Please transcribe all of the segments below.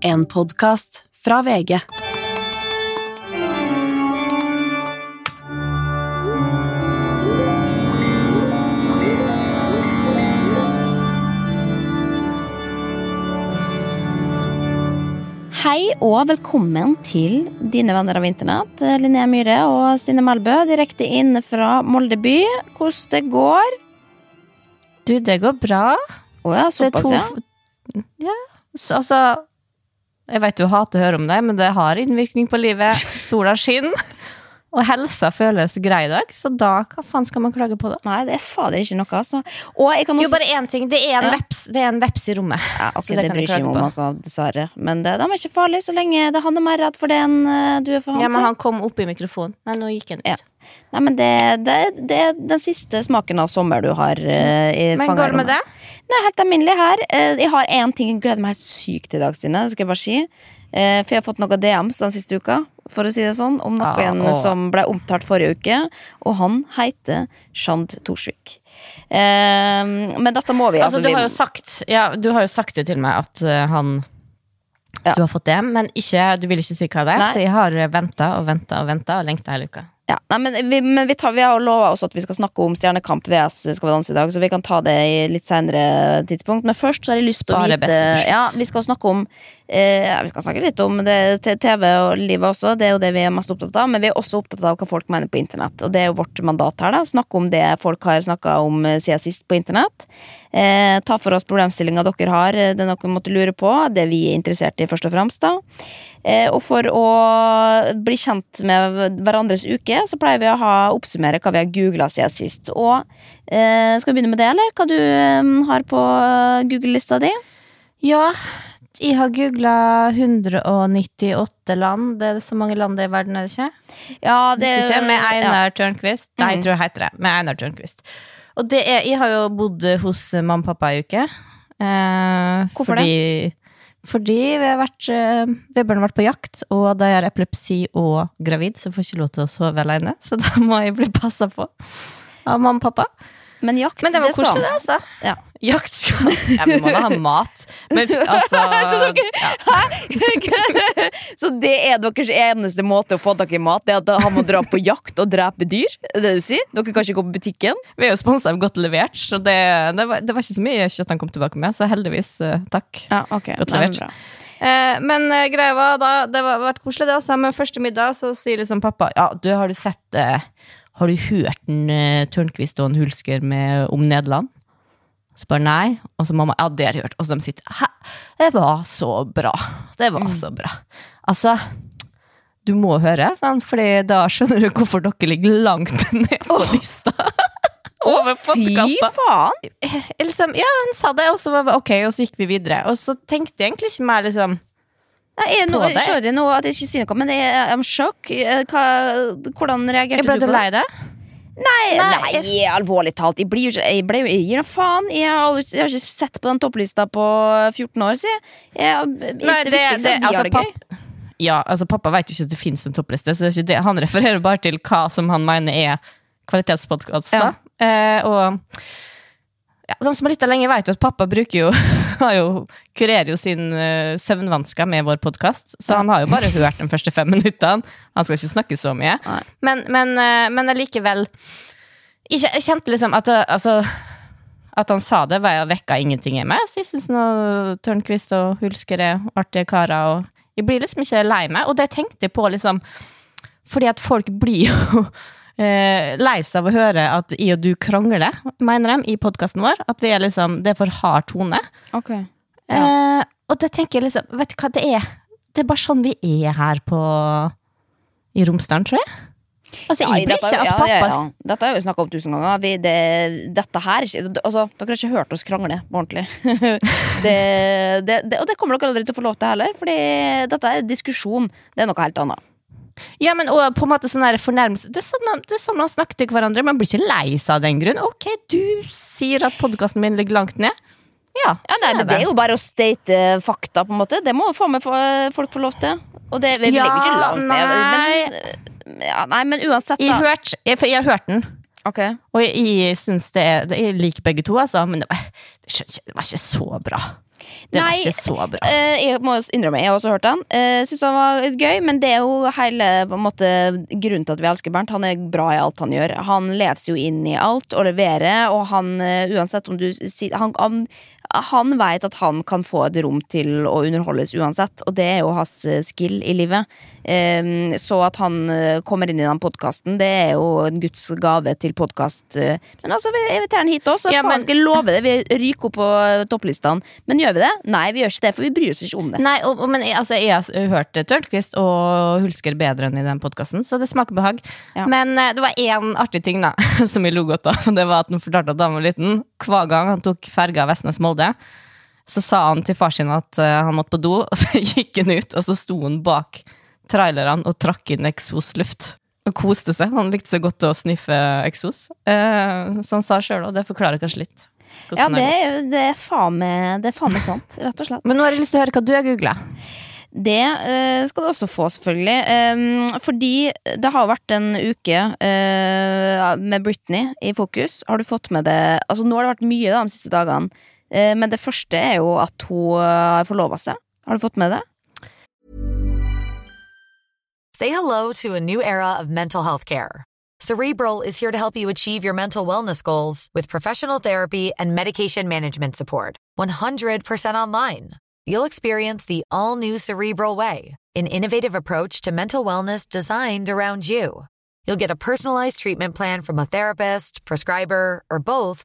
En podkast fra VG. Hei og velkommen til dine venner av internett. Linnea Myhre og Stine Melbø direkte inn fra Molde by. Hvordan det går? Du, det går bra. Å ja, såpass, ja. Ja, så, altså Jeg vet du hater å høre om det, men det har innvirkning på livet. Sola skinner, og helsa føles grei i dag, så da hva faen skal man klage på da? Nei, det er fader ikke noe, altså. Og jeg kan Jo, bare én ting. Det er en, Ja. veps, det er en veps i rommet. ja, ok, det, det bryr ikke om, altså, dessverre. Men det, de er ikke farlige så lenge det han er mer redd for det enn eh, du er for han. Ja, men han kom opp i mikrofonen. Nei, nå gikk han ut. Ja. Nei, men det, det, det er den siste smaken av sommer du har uh, i Men går det med det? Nei, helt alminnelig her. Uh, jeg har én ting jeg gleder meg helt sykt til i dag, Stine. Det skal jeg bare si. Eh, for jeg har fått noen DMs den siste uka, for å si det sånn, om noen Ah, som ble omtalt forrige uke. Og han heter Shand Torsvik. Eh, men dette må vi Altså, du vi- har jo sagt Ja, du har jo sagt det til meg at uh, han Ja. Du har fått det, men ikke, du vil ikke si hva det er. Nei. Så jeg har venta og venta og venta og lengta hele uka. Ja, nei, men vi, men vi, tar, vi har lova oss at vi skal snakke om Stjernekamp VS Skal vi danse i dag, så vi kan ta det i litt senere tidspunkt. Men først så har jeg lyst til å vite ja, Vi skal snakke om eh, Vi skal snakke litt om det, TV og livet også, det er jo det vi er mest opptatt av. Men vi er også opptatt av hva folk mener på internett, og det er jo vårt mandat her. da Snakke om det folk har snakka om eh, siden sist på internett. Eh, ta for oss problemstillinga dere har, eh, det dere måtte lure på, det vi er interessert i, først og fremst. da Eh, og for å bli kjent med hverandres uke, så pleier vi å ha oppsummere hva vi har googla siden sist. Og eh, Skal vi begynne med det, eller? Hva du eh, har på Google-lista di? Ja, jeg har googla 198 land. Det er så mange land det er i verden, er det ikke? Ja, Husker ikke, Med Einar Tørnquist. Nei, jeg Mhm. tror det heter det. Med Einar Tørnquist. Og det er, jeg har jo bodd hos mamma og pappa i uke. Eh, Hvorfor fordi, Fordi vi har vært Vi Vebjørn har vært på jakt, og da jeg har epilepsi og gravid, så får jeg ikke lov til å sove alene. Så da må jeg bli passa på av mamma og pappa. Men jakt, Men det var skal koselig, det, altså. Ja. Jakt skal Ja, men må da ha mat. Men altså Så dere- ja. Så det er deres eneste måte å få tak i mat? Det er at han må dra på jakt og drepe dyr? Det det du sier? Dere kan ikke gå på butikken? Vi er jo sponsa av Godt levert, så det, det, var, det var ikke så mye kjøtt han kom tilbake med. Så heldigvis, eh, takk. Ja, ok Godt levert. Nei, Eh, men eh, greia var da Det har vært koselig, det. Altså, men første middag så sier liksom pappa Ja, du, har du sett eh, Har du hørt en uh, Tørnquist og en Hulsker med, om Nederland? Så bare nei. Og så mamma Ja, det har jeg hørt. Og så de sitter Hæ? Det var så bra. Det var så bra. Altså du må høre, sånn, Fordi da skjønner du hvorfor dere ligger langt ned på lista. Over Fy faen! Liksom, ja, han sa det, og så var ok, og så gikk vi videre. Og så tenkte jeg egentlig ikke mer liksom jeg, På sorry nå at jeg ikke sier noe, men jeg er I'm shock. Eh, Hva, hvordan reagerte Jeg ble du på du det? lei deg? Nei, Nei. nei, alvorlig talt. Jeg, blir jeg, ble, jeg gir noe faen. Jeg har, aldri, jeg har ikke sett på den topplista på 14 år siden. Jeg, jeg, Nei, det, det- det- altså, papp- Ja, altså Pappa vet jo ikke at det finnes en toppliste, så det han refererer bare til hva som han mener er kvalitetspodkast. Ja. Eh, og ja, de som har lytta lenge, vet jo at pappa bruker jo, jo kurerer jo sin uh, søvnvansker med vår podkast, så han har jo bare hørt de første fem minuttene. Han skal ikke snakke så mye. Men, men, uh, men allikevel jeg kjente liksom at det, altså, at han sa det, var jeg vekka ingenting i meg. Så jeg syns Tørnquist og Hulsker er artige karer. Og jeg blir liksom ikke lei meg. Og det tenkte jeg på, liksom Fordi at folk blir jo eh, lei seg av å høre at jeg og du krangler, mener de, i podkasten vår. At vi er liksom Det er for hard tone. Ok. Eh, og det tenker jeg liksom Vet du hva det er? Det er bare sånn vi er her på i Romsdalen, tror jeg. Altså, Ja, jeg blir ikke at pappa ja, ja. Dette har vi snakka om tusen ganger. Vi, det, dette her er altså, Dere har ikke hørt oss krangle på ordentlig. det, det, det, og det kommer dere aldri til å få lov til heller, Fordi dette er diskusjon. Det er noe helt annet. Ja, men og på en måte sånn fornærmelse det er, sånn man, det sånn man snakker til hverandre. Man blir ikke lei seg av den grunn. Ok, du sier at podkasten min ligger langt ned. Ja, Ja, nei, men Det er jo bare å state fakta, på en måte. Det må meg få- folk få lov til. Og det vi Ja, ligger ikke langt ned. Men, ja, nei, men uansett, Jeg, hørt, jeg, jeg har hørt den, Okay. og jeg, jeg syns det er Jeg liker begge to, altså, men det var, det var ikke så bra. Var Nei, ikke så bra. Eh, jeg må innrømme, jeg har også hørt den. Uh, Syns han var gøy, men det er jo hele måte, grunnen til at vi elsker Bernt. Han er bra i alt han gjør. Han leves jo inn i alt og leverer, og han, eh, uansett om du han, han, han vet at han kan få et rom til å underholdes uansett, og det er jo hans eh, skill i livet. Um, så at han eh, kommer inn i den podkasten, det er jo en Guds gave til podkast. Men altså, vi inviterer han hit også, så Ja, faen skal jeg love det. Vi ryker opp på topplistene. Men gjør vi det? Nei, vi gjør ikke det, for vi bryr oss ikke om det. Nei, og, men altså, jeg har hørt Tørnquist og Hulsker bedre enn i den podkasten, så det smaker behag. Ja. Men eh, det var én artig ting da som jeg lo godt av. Det var at han fortalte at da han var liten, hver gang han tok ferga Vestnes-Molde, så sa han til far sin at eh, han måtte på do, og så gikk han ut, og så sto han bak trailerne og trakk inn eksosluft. Og koste seg. Han likte så godt å sniffe eksos. Eh, så han sa sjøl, og det forklarer kanskje litt. Ja, det er det Det er faen meg sant, rett og slett. Men nå har jeg lyst til å høre hva du har googla. Det uh, skal du også få, selvfølgelig. Um, fordi det har vært en uke uh, med Britney i fokus. Har du fått med det Altså, nå har det vært mye da, de siste dagene. Eh, men det første er jo at hun uh, har forlova seg. Har du fått med det? Say hello to a new era of mental health care. Cerebral is here to help you achieve your mental wellness goals with professional therapy and medication management support. 100% online. You'll experience the all new Cerebral Way, an innovative approach to mental wellness designed around you. You'll get a personalized treatment plan from a therapist, prescriber, or both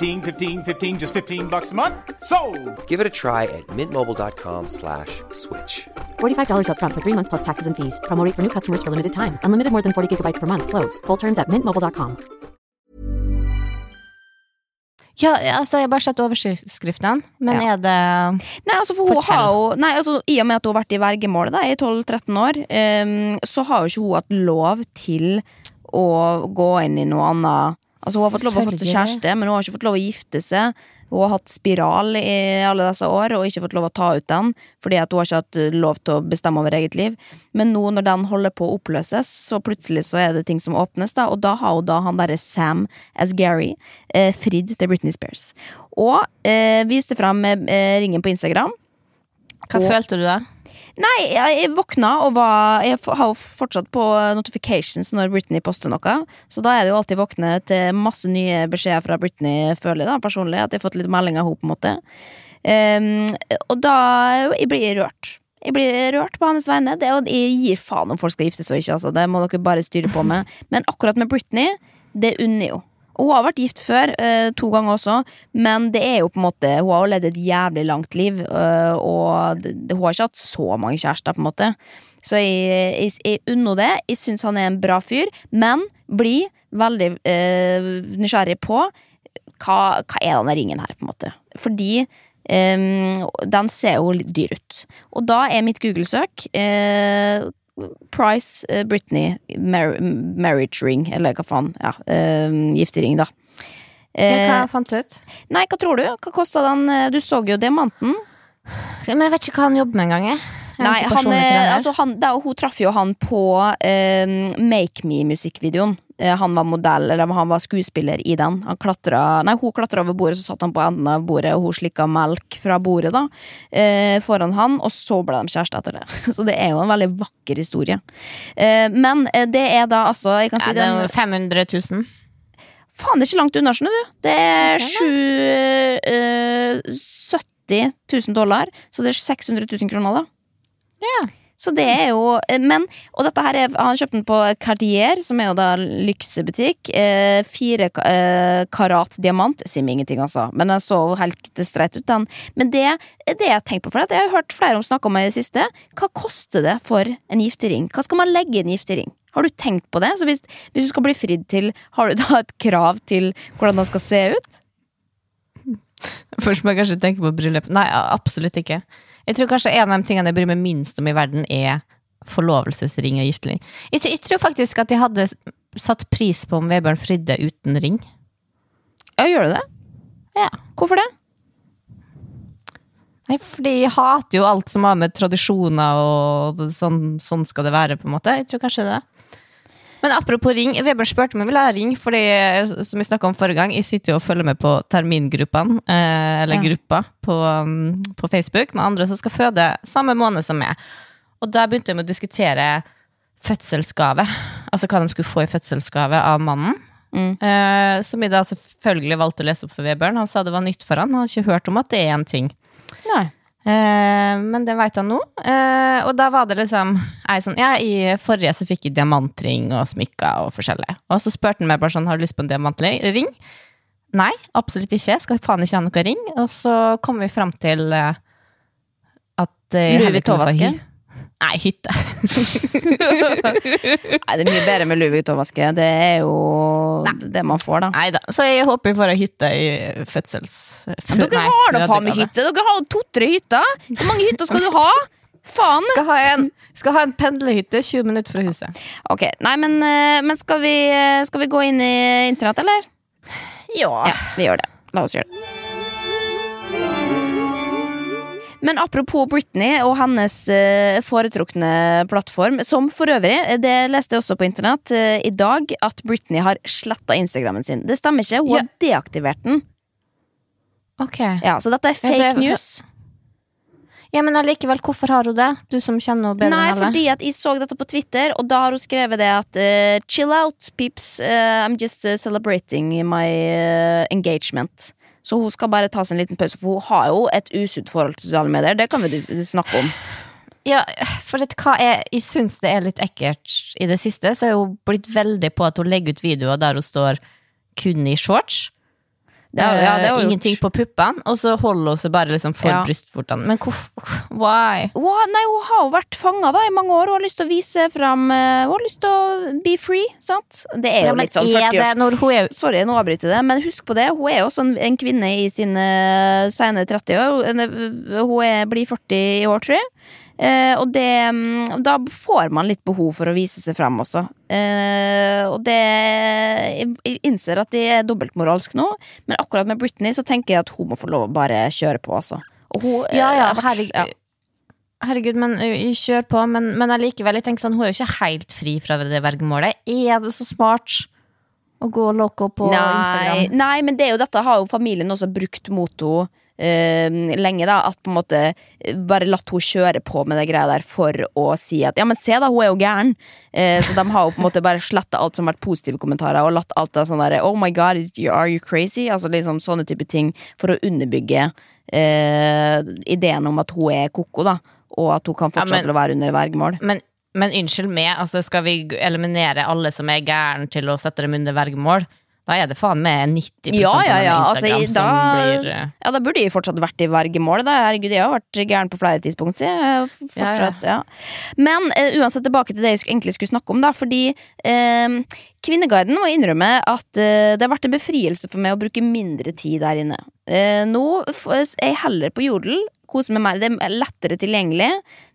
15, 15 just 15 bucks a month. So, Give it a try at mintmobile.com slash switch. $45 upfront for three months plus taxes and fees. Promote for new customers for limited time. Unlimited more than 40 gigabytes per month. Slows. Full terms at mintmobile.com. Ja, altså, jeg har bare sett overskriftene, men Ja. er det Nei, altså for hun Fortell. har jo Nei, altså I og med at hun har vært i vergemål da, i 12-13 år, um, så har jo ikke hun hatt lov til å gå inn i noe annet. Altså Hun har fått lov å få til kjæreste, men hun har ikke fått lov å gifte seg. Hun har hatt spiral i alle disse år og ikke fått lov å ta ut den, fordi at hun har ikke hatt eh, lov til å bestemme over eget liv. Men nå når den holder på å oppløses, så plutselig så er det ting som åpnes, da, og da har hun da han derre Sam Asghari eh, fridd til Britney Spears. Og eh, viste frem eh, ringen på Instagram. Hva Og- følte du da? Nei, jeg, våkna og var Jeg har jo fortsatt på notifications når Britney poster noe. Så da er det jo alltid våkne til masse nye beskjeder fra Britney, føler jeg da, personlig. At jeg har fått litt melding av henne, på en måte. Um, og da jeg blir jeg rørt. Jeg blir rørt på hennes vegne. Det, og jeg gir faen om folk skal gifte seg og ikke. Altså. Det må dere bare styre på med. Men akkurat med Britney, det unner jo. Hun har vært gift før, eh, to ganger også, men det er jo på en måte hun har jo levd et jævlig langt liv, eh, og hun har ikke hatt så mange kjærester, på en måte. Så jeg, jeg, jeg unner det. Jeg syns han er en bra fyr, men blir veldig eh, nysgjerrig på hva, hva er denne ringen her, på en måte. Fordi Um, den ser jo litt dyr ut. Og da er mitt Google-søk eh, Price uh, Britney mar marriage ring, eller hva faen. Ja, uh, giftering, da. Eh, hva fant du ut? nei, hva tror du? Hva kosta den? Eh, Du så jo diamanten. Men jeg vet ikke hva han jobber med engang. Nei, han, eh, altså han, det, er hun traff jo han på eh, Make Me-musikkvideoen. Eh, han var modell, eller han var skuespiller i den. Han klatra, nei, hun klatra over bordet, så satt han på enden av bordet, og hun slikka melk fra bordet da, eh, foran han, og så ble de kjærester etter det. Så det er jo en veldig vakker historie. Eh, men eh, det er da altså jeg kan si ja, det er den, 500 000. Faen, det er ikke langt unna, skjønner du. Det er sju eh, 70 000 dollar, så det er 600 000 kroner, da. Ja. Så det er jo eh, Men, og dette her er Han kjøpte den på Cartier, som er jo da lyksebutikk. Eh, fire eh, karat diamant. Sier meg ingenting, altså. Men den så helt streit ut, den. Men det er det jeg tenker på, for det jeg har hørt flere om snakke om i det siste. Hva koster det for en giftering? Hva skal man legge i en giftering? Har du tenkt på det? Så hvis, hvis du skal bli fridd til, har du da et krav til hvordan den skal se ut? Først må jeg kanskje tenke på bryllup. Nei, absolutt ikke. Jeg tror kanskje en av de tingene jeg bryr meg minst om i verden, er forlovelsesring og gifteling. Jeg, tror- jeg tror faktisk at jeg hadde satt pris på om Vebjørn fridde uten ring. Ja, gjør du det? Ja. Hvorfor det? Nei, fordi jeg hater jo alt som har med tradisjoner og sånn, sånn skal det være, på en måte. Jeg tror kanskje det. Men apropos ring, Vebjørn spurte meg om jeg ha ring, fordi som vi snakket om forrige gang, jeg sitter jo og følger med på termingruppene, eh, eller Ja. gruppa, på, um, på Facebook med andre som skal føde samme måned som meg. Og der begynte jeg med å diskutere fødselsgave. Altså hva de skulle få i fødselsgave av mannen. Mm. Eh, som jeg da selvfølgelig valgte å lese opp for Vebjørn. Han sa det var nytt for han. Han hadde ikke hørt om at det er en ting. Nei. Eh, men det vet han nå. Eh, og da var det liksom sånn, ja, I forrige så fikk jeg diamantring og smykker og forskjellig. Og så spurte han meg bare sånn, har du lyst på en diamantring? Nei, absolutt ikke. Skal faen ikke ha noe ring. Og så kom vi fram til eh, at uh, Louis Vuitton-vaske? Nei, hytte. Nei, det er mye bedre med Louis Vuitton-vaske. Det er jo det man får, da. Neida. Så jeg håper vi får ei hytte i fødsels... Men dere har da faen meg hytte! Dere har to-tre hytter! Hvor mange hytter skal du ha? Faen! Skal ha en, skal ha en pendlerhytte 20 minutter fra huset. Ok, nei, men, eh, men skal, vi, eh, skal vi gå inn i internett, eller? Ja. Ja, vi gjør det. La oss gjøre det. Men apropos Britney og hennes eh, foretrukne plattform, som for øvrig, eh, det leste jeg også på internett eh, i dag, at Britney har sletta Instagrammen sin. Det stemmer ikke, hun har deaktivert den. Ok. Ja, Så dette er Ja, fake det- news. Ja, men allikevel, hvorfor har hun det? Du som kjenner henne bedre Nei, enn alle. fordi at jeg så dette på Twitter, og da har hun skrevet det at uh, Chill out, peeps. Uh, I'm just uh, celebrating my engagement. Så hun skal bare ta seg en liten pause, for hun har jo et usunt forhold til sosiale medier. Det kan vi snakke om. Ja, for det, hva jeg, jeg syns det er litt ekkelt i det siste, så er hun blitt veldig på at hun legger ut videoer der hun står kun i shorts. Det er, ja, det Eh, Ingenting gjort. på puppene, og så holder hun seg bare liksom for Ja. brystvortene. Men hvorfor? Why? Har, nei, hun har jo vært fanga i mange år. Hun har lyst til å vise fram eh, Hun har lyst til å be free, sant? Det er jo Ja, litt sånn er 40 det års når hun er Sorry, nå avbryter jeg det, men husk på det. Hun er jo også en, en kvinne i sine sene 30 år. Hun er- Hun er, blir 40 i år, tror jeg. Eh, og det, mm, da får man litt behov for å vise seg fram også. Eh, og det Jeg innser at det er dobbeltmoralsk nå, men akkurat med Britney så tenker jeg at hun må få lov å bare kjøre på, altså. Og hun, Ja, ja, eh, herregud. ja. Herregud, men kjør på. Men, men allikevel, jeg tenker sånn, hun er jo ikke helt fri fra det vergemålet. Er det så smart å gå loco på Nei, Instagram? nei, men det er jo dette har jo familien også brukt mot henne lenge. da At på en måte bare latt hun kjøre på med det greia der for å si at ja, men se da, hun er jo gæren. Eh, så de har jo på en måte bare sletta alt som har vært positive kommentarer, og latt alt av sånn derre oh my god, are you crazy? Altså liksom sånne type ting for å underbygge eh, ideen om at hun er ko-ko, da. Og at hun kan Ja, fortsette men- å være under vergemål. Men, men unnskyld meg, altså skal vi eliminere alle som er gæren til å sette dem under vergemål? Da er det faen meg 90% Ja, av ja, ja. med Altså, Instagram som blir eh, ja, da burde jeg fortsatt vært i vergemål. Da. Herregud, jeg har vært gæren på flere tidspunkt. Fortsatt, ja, Men uh, uansett tilbake til det jeg egentlig skulle snakke om. Da, fordi uh, Kvinneguiden må innrømme at eh, det har vært en befrielse for meg å bruke mindre tid der inne. Nå er jeg heller på Jodel. Koser meg. Det er lettere tilgjengelig.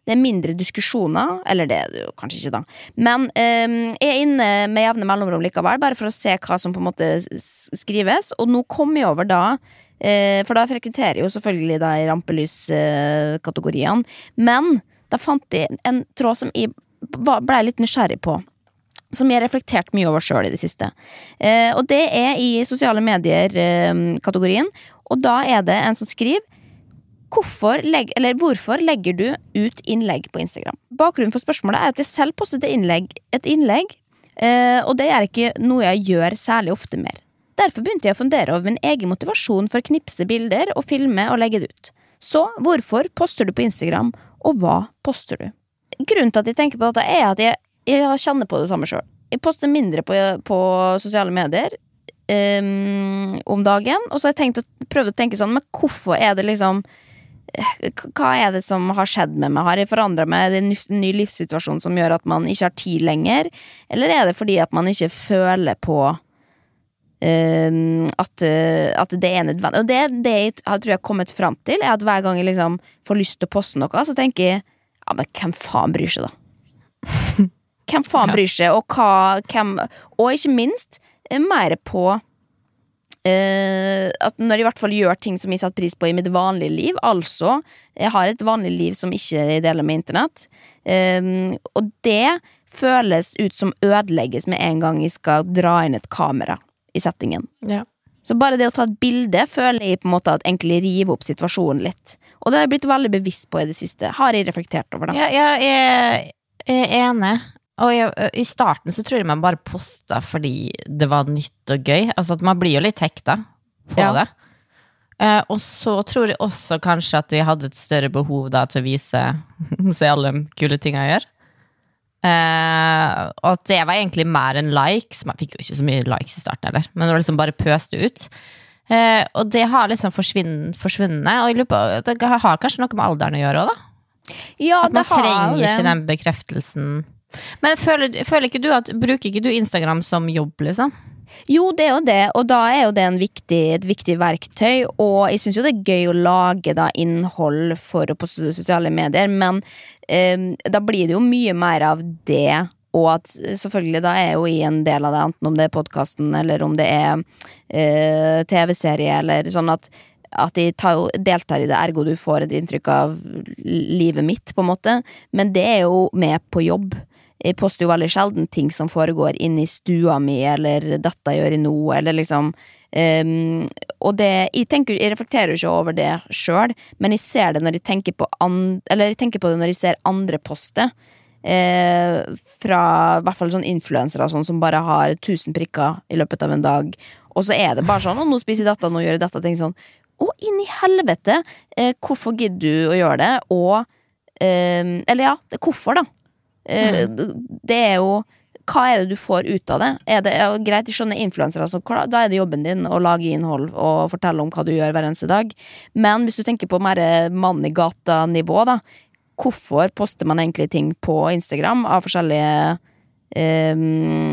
Det er mindre diskusjoner. Eller det er det jo kanskje ikke, da. Men eh, jeg er inne med jevne mellomrom likevel, bare for å se hva som på en måte skrives. Og nå kom jeg over da eh, For da frekventerer jeg jo selvfølgelig de rampelyskategoriene. Men da fant jeg en tråd som jeg blei ble litt nysgjerrig på. Som jeg har reflektert mye over sjøl i det siste. Eh, og det er i sosiale medier-kategorien. og da er det en som skriver Hvorfor, legg, hvorfor legger du ut innlegg på Instagram? Bakgrunnen for spørsmålet er at jeg selv postet et innlegg, et innlegg eh, og det er ikke noe jeg gjør særlig ofte mer. Derfor begynte jeg å fundere over min egen motivasjon for å knipse bilder og filme og legge det ut. Så hvorfor poster du på Instagram, og hva poster du? grunnen til at jeg tenker på dette, er at jeg, jeg kjenner på det samme sjøl. Jeg poster mindre på, på sosiale medier um, om dagen, og så har jeg tenkt å, prøvd å tenke sånn, men hvorfor er det liksom hva er det som har skjedd med meg? Har jeg forandra meg? Er det en ny- livssituasjon som gjør at man ikke har tid lenger? Eller er det fordi at man ikke føler på ehm, at, eh, at det er nødvendig? Og det, det jeg tror jeg har kommet fram til, er at hver gang jeg liksom får lyst til å poste noe, så tenker jeg ja, men hvem faen bryr seg, da? Hvem faen bryr seg, og hva hvem, Og ikke minst, eh, mer på eh, at når jeg i hvert fall gjør ting som jeg setter pris på i mitt vanlige liv, altså jeg har et vanlig liv som ikke jeg deler med internett, Um, og det føles ut som ødelegges med en gang jeg skal dra inn et kamera i settingen. Ja. Så bare det å ta et bilde føler jeg på en måte at egentlig river opp situasjonen litt. Og det har jeg blitt veldig bevisst på i det siste. Har jeg reflektert over det? Ja, jeg er, jeg er enig. Og jeg, I starten så tror jeg man bare posta fordi det var nytt og gøy. Altså at Man blir jo litt hekta på Ja. det. Eh, og så tror jeg også kanskje at jeg hadde et større behov da til å vise Se alle de kule tinga jeg gjør. Eh, og at det var egentlig mer enn likes. Man fikk jo ikke så mye likes i starten heller, men det var liksom bare pøste ut. Eh, og det har liksom forsvunnet. Og jeg lurer på, det har kanskje noe med alderen å gjøre òg, da? Ja, At man det har trenger ikke den bekreftelsen. Men føler, føler ikke du at Bruker ikke du Instagram som jobb, liksom? Jo, det er jo det, og da er jo det viktig, et viktig verktøy. Og jeg syns jo det er gøy å lage da innhold for på sosiale medier, men eh, da blir det jo mye mer av det. Og at selvfølgelig da er jo i en del av det, enten om det er podkasten eller om det er eh, TV-serie, eller sånn at at de tar, deltar i det, ergo du får et inntrykk av livet mitt, på en måte. Men det er jo med på jobb. Jeg poster jo veldig sjelden ting som foregår inne i stua mi, eller 'dette gjør jeg nå', eller liksom um, Og det Jeg, tenker, jeg reflekterer jo ikke over det sjøl, men jeg ser det når jeg tenker på an, Eller jeg tenker på det når jeg ser andre poster. Eh, fra i hvert fall sånn influensere sånn, som bare har 1000 prikker i løpet av en dag. Og så er det bare sånn nå spiser jeg dette, nå gjør jeg dette'. Tenk sånn Å, inn i helvete! Eh, hvorfor gidder du å gjøre det? Og eh, Eller ja, hvorfor, da? Eh, Det er jo hva er det du får ut av det? Er det ja, greit, jeg skjønner influensere, så da er det jobben din å lage innhold og fortelle om hva du gjør hver eneste dag. Men hvis du tenker på mer mann i gata-nivå, da. Hvorfor poster man egentlig ting på Instagram av forskjellige um,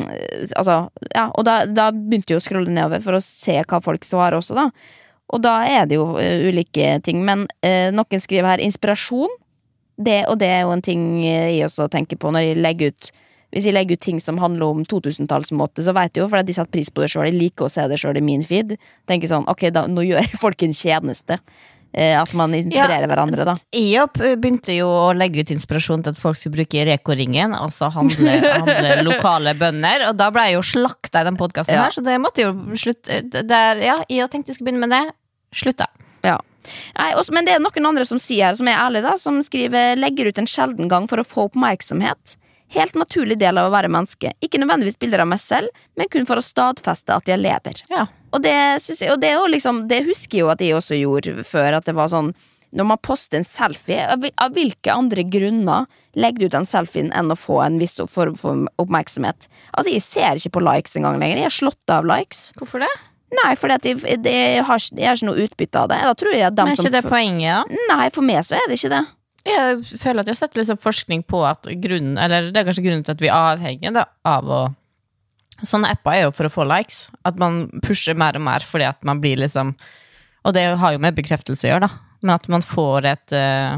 Altså, ja, og da, da begynte jeg å scrolle nedover for å se hva folk svarer også, da. Og da er det jo eh, ulike ting. Men eh, noen skriver her inspirasjon. Det, og det er jo en ting jeg også tenker på når jeg legger ut Hvis jeg legger ut ting som handler om 2000-tallsmåte, så vet jeg jo, for de setter pris på det sjøl. Jeg liker å se det sjøl i min feed. Tenker sånn, ok, da, nå gjør jeg folk en tjeneste. Eh, at man inspirerer hverandre, da. IOP opp- begynte jo å legge ut inspirasjon til at folk skulle bruke Reko-ringen, altså handle, handle lokale bønder, og da ble jeg jo slakta i den podkasten Ja. her, så det måtte jo slutte. Der, ja, jeg tenkte jeg skulle begynne med det. Slutta. Ja. Nei, også, men det er noen andre som sier her, som er ærlige, da, som skriver 'legger ut en sjelden gang for å få oppmerksomhet'. Helt naturlig del av å være menneske. Ikke nødvendigvis bilder av meg selv, men kun for å stadfeste at jeg lever. Ja. Og det, jeg, og det, liksom, det husker jeg jo at jeg også gjorde før, at det var sånn når man poster en selfie, av hvilke andre grunner legger du ut den selfien enn å få en viss form for oppmerksomhet? Altså, Jeg ser ikke på likes engang lenger. Jeg har slått av likes. Hvorfor det? Nei, for jeg, det, jeg, har, ikke- noe utbytte av det. Da tror jeg at Men er som ikke det poenget, da? Nei, for meg så er det ikke det. Jeg føler at jeg har sett liksom forskning på at grunnen Eller det er kanskje grunnen til at vi er avhengige av å Sånne apper er jo for å få likes. At man pusher mer og mer fordi at man blir liksom Og det har jo med bekreftelse å gjøre, da. Men at man får et eh,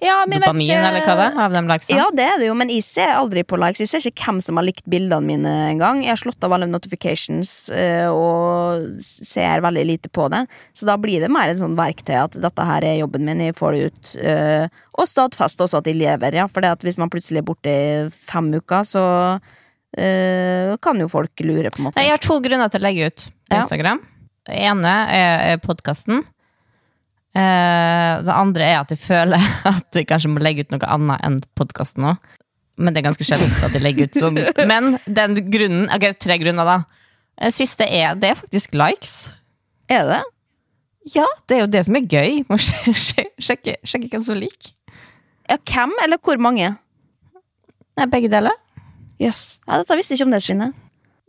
Ja, dopamin, ikke- eller hva det er, av de likesene. Ja, det er det jo, men jeg ser aldri på likes. Jeg ser ikke hvem som har likt bildene mine engang. Jeg har slått av alle notifications eh, og ser veldig lite på det. Så da blir det mer en sånn verktøy at dette her er jobben min, jeg får det ut. eh, og stadfeste også at jeg lever, ja. For hvis man plutselig er borte i fem uker, så eh, kan jo folk lure, på en måte. Jeg har to grunner til å legge ut på Ja. Instagram. Det ene er, er podkasten. Eh, det andre er at jeg føler at jeg kanskje må legge ut noe annet enn podkasten nå. Men det er ganske sjeldent at jeg legger ut sånn. Men den grunnen Ok, tre grunner, da. Eh, Siste er det er faktisk likes. Er det? Ja, det er jo det som er gøy. Må sj- sj- sjekke, sjekke hvem som liker. Ja, hvem, eller hvor mange? Nei, begge deler. Jøss. Ja, dette visste jeg ikke om det, Stine.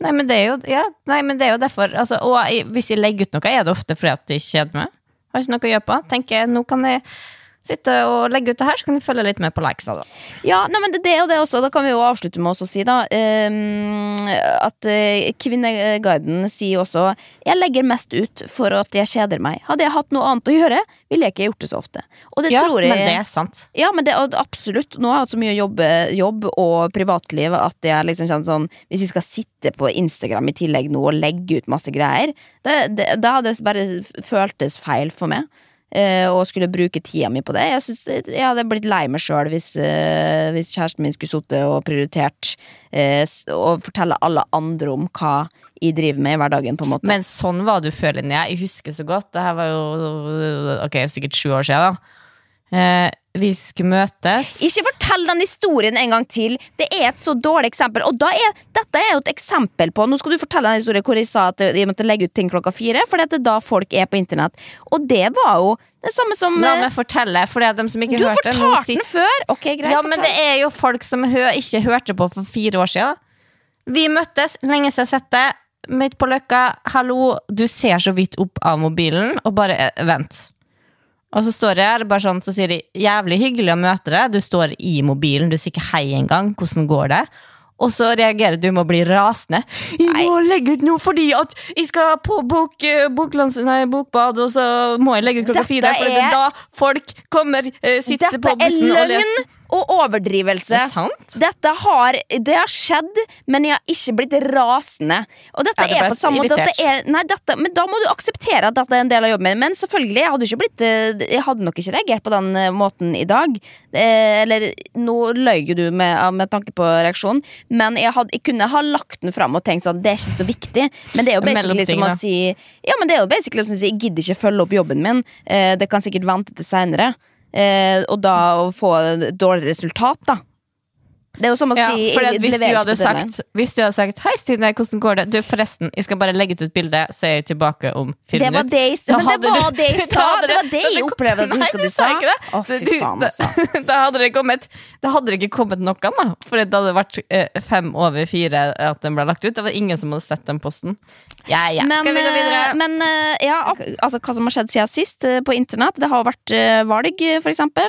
Nei, men det er jo, ja, nei, men det er jo derfor altså, Og hvis jeg legger ut noe, er det ofte fordi at jeg kjeder meg. Har ikke noe å gjøre på. Tenker, nå kan jeg sitte og legge ut det her, så kan du følge litt med på likes. Da. Ja, nei, men det, det og det også. Da kan vi jo avslutte med å si da um, at eh, Kvinneguiden sier også Jeg legger mest ut for at jeg kjeder meg. Hadde jeg hatt noe annet å gjøre, ville jeg ikke gjort det så ofte. Det Ja, jeg men det er sant. Ja, men det, absolutt. Nå har jeg hatt så mye jobb, jobb og privatliv at jeg liksom kjenner sånn Hvis jeg skal sitte på Instagram i tillegg nå og legge ut masse greier, det, det, da hadde det bare føltes feil for meg. Eh, og skulle bruke tida mi på det. Jeg, synes, jeg hadde blitt lei meg sjøl hvis, eh, hvis kjæresten min skulle sittet og prioritert og s- fortelle alle andre om hva jeg driver med i hverdagen. på en måte Men sånn var du før, Linnea. Jeg husker så godt. Det her var jo ok, sikkert sju år siden. da eh, Vi skulle møtes. Ikke fortell den historien en gang til. Det er et så dårlig eksempel. Og er, dette er jo et eksempel på Nå skal du fortelle en historie hvor jeg sa at jeg måtte legge ut ting klokka fire. For det er da folk er på internett. Og det var jo det samme som La eh, meg fortelle, for det er dem som ikke Du hørte fortalt fortalte sitter- den før! Ok, greit. Ja, men det er jo folk som hø ikke hørte på for fire år siden. Vi møttes, lenge siden jeg har sett det. Midt på løkka. Hallo, du ser så vidt opp av mobilen, og bare eh, vent. Og så står jeg her, bare sånn, så sier de jævlig hyggelig å møte deg. Du står i mobilen, du sier ikke hei engang. Hvordan går det? Og så reagerer du med å bli rasende. Jeg må legge ut noe fordi at jeg skal på bok, eh, boklans, nei, bokbad, og så må jeg legge ut klokka fire. For er- er da folk kommer, eh, sitter Dette på er bussen og løgn leser. Og overdrivelse. Er sant? Dette har, det har skjedd, men jeg har ikke blitt rasende. Og dette Ja, det er på samme måte det er, nei, dette, Men da må du akseptere at dette er en del av jobben min. Men selvfølgelig, jeg hadde, blitt, eh, jeg hadde nok ikke reagert på den eh, måten i dag. Eh, Eller nå løy jo du med, med tanke på reaksjonen, men jeg, hadde, jeg kunne ha lagt den fram og tenkt sånn Det er ikke så viktig. Men det er jo basically som å si Ja, men det er jo basically som å si Jeg gidder ikke følge opp jobben min. Eh, Det kan sikkert vente til seinere. Eh, og da å få dårlig resultat, da. Det er jo som å Ja, si for jeg at hvis, du hadde sagt, hvis du hadde sagt Hei Stine, hvordan går det? Du, forresten, jeg skal bare legge ut et bilde, så er jeg tilbake om fire Det var minutter. det men det var det jeg sa! Det var det jeg opplevde at du husker du sa. Å, fy faen, altså. Da hadde det kommet Da hadde det ikke kommet noen, da. For det hadde vært eh, fem over fire at den ble lagt ut. Det var ingen som hadde sett den posten. Ja, ja. Men, skal vi gå videre? eh, men eh, ja, altså, hva som har skjedd siden sist på internett? Det har vært valg, for eksempel.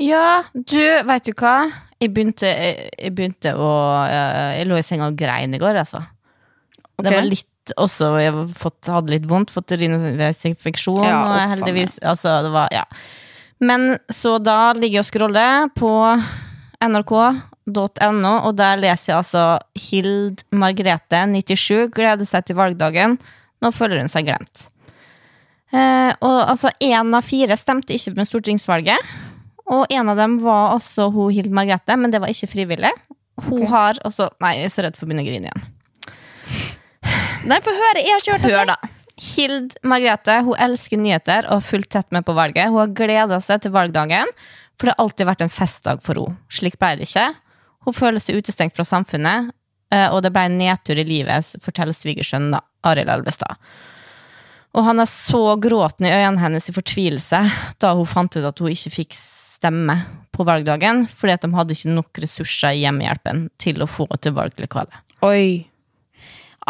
Ja, du, vet du hva? Jeg begynte, jeg, jeg begynte å eh, Jeg lå i senga og grein i går, altså. Det var litt også Jeg fått, hadde litt vondt, fått urininfeksjon, Ja, og heldigvis Altså, det var Ja. Men så da ligger jeg og scroller på nrk.no, og der leser jeg altså Hild Margrethe, 97, gleder seg til valgdagen. Nå føler hun seg glemt. Eh, og altså, én av fire stemte ikke med stortingsvalget. Og en av dem var også hun Hild Margrethe, men det var ikke frivillig. Hun har også Nei, jeg er så redd for å begynne å grine igjen. Nei, få høre. Jeg har ikke hørt dette. Hør, da. Hild Margrethe hun elsker nyheter og har fulgt tett med på valget. Hun har gleda seg til valgdagen, for det har alltid vært en festdag for henne. Slik ble det ikke. Hun føler seg utestengt fra samfunnet, eh, og det ble en nedtur i livet, forteller svigersønnen Arild Elvestad. Og han er så gråten i øynene hennes i fortvilelse da hun fant ut at hun ikke fikk stemme på valgdagen, fordi at de hadde ikke nok ressurser i hjemmehjelpen til å få til valglokalet. Oi.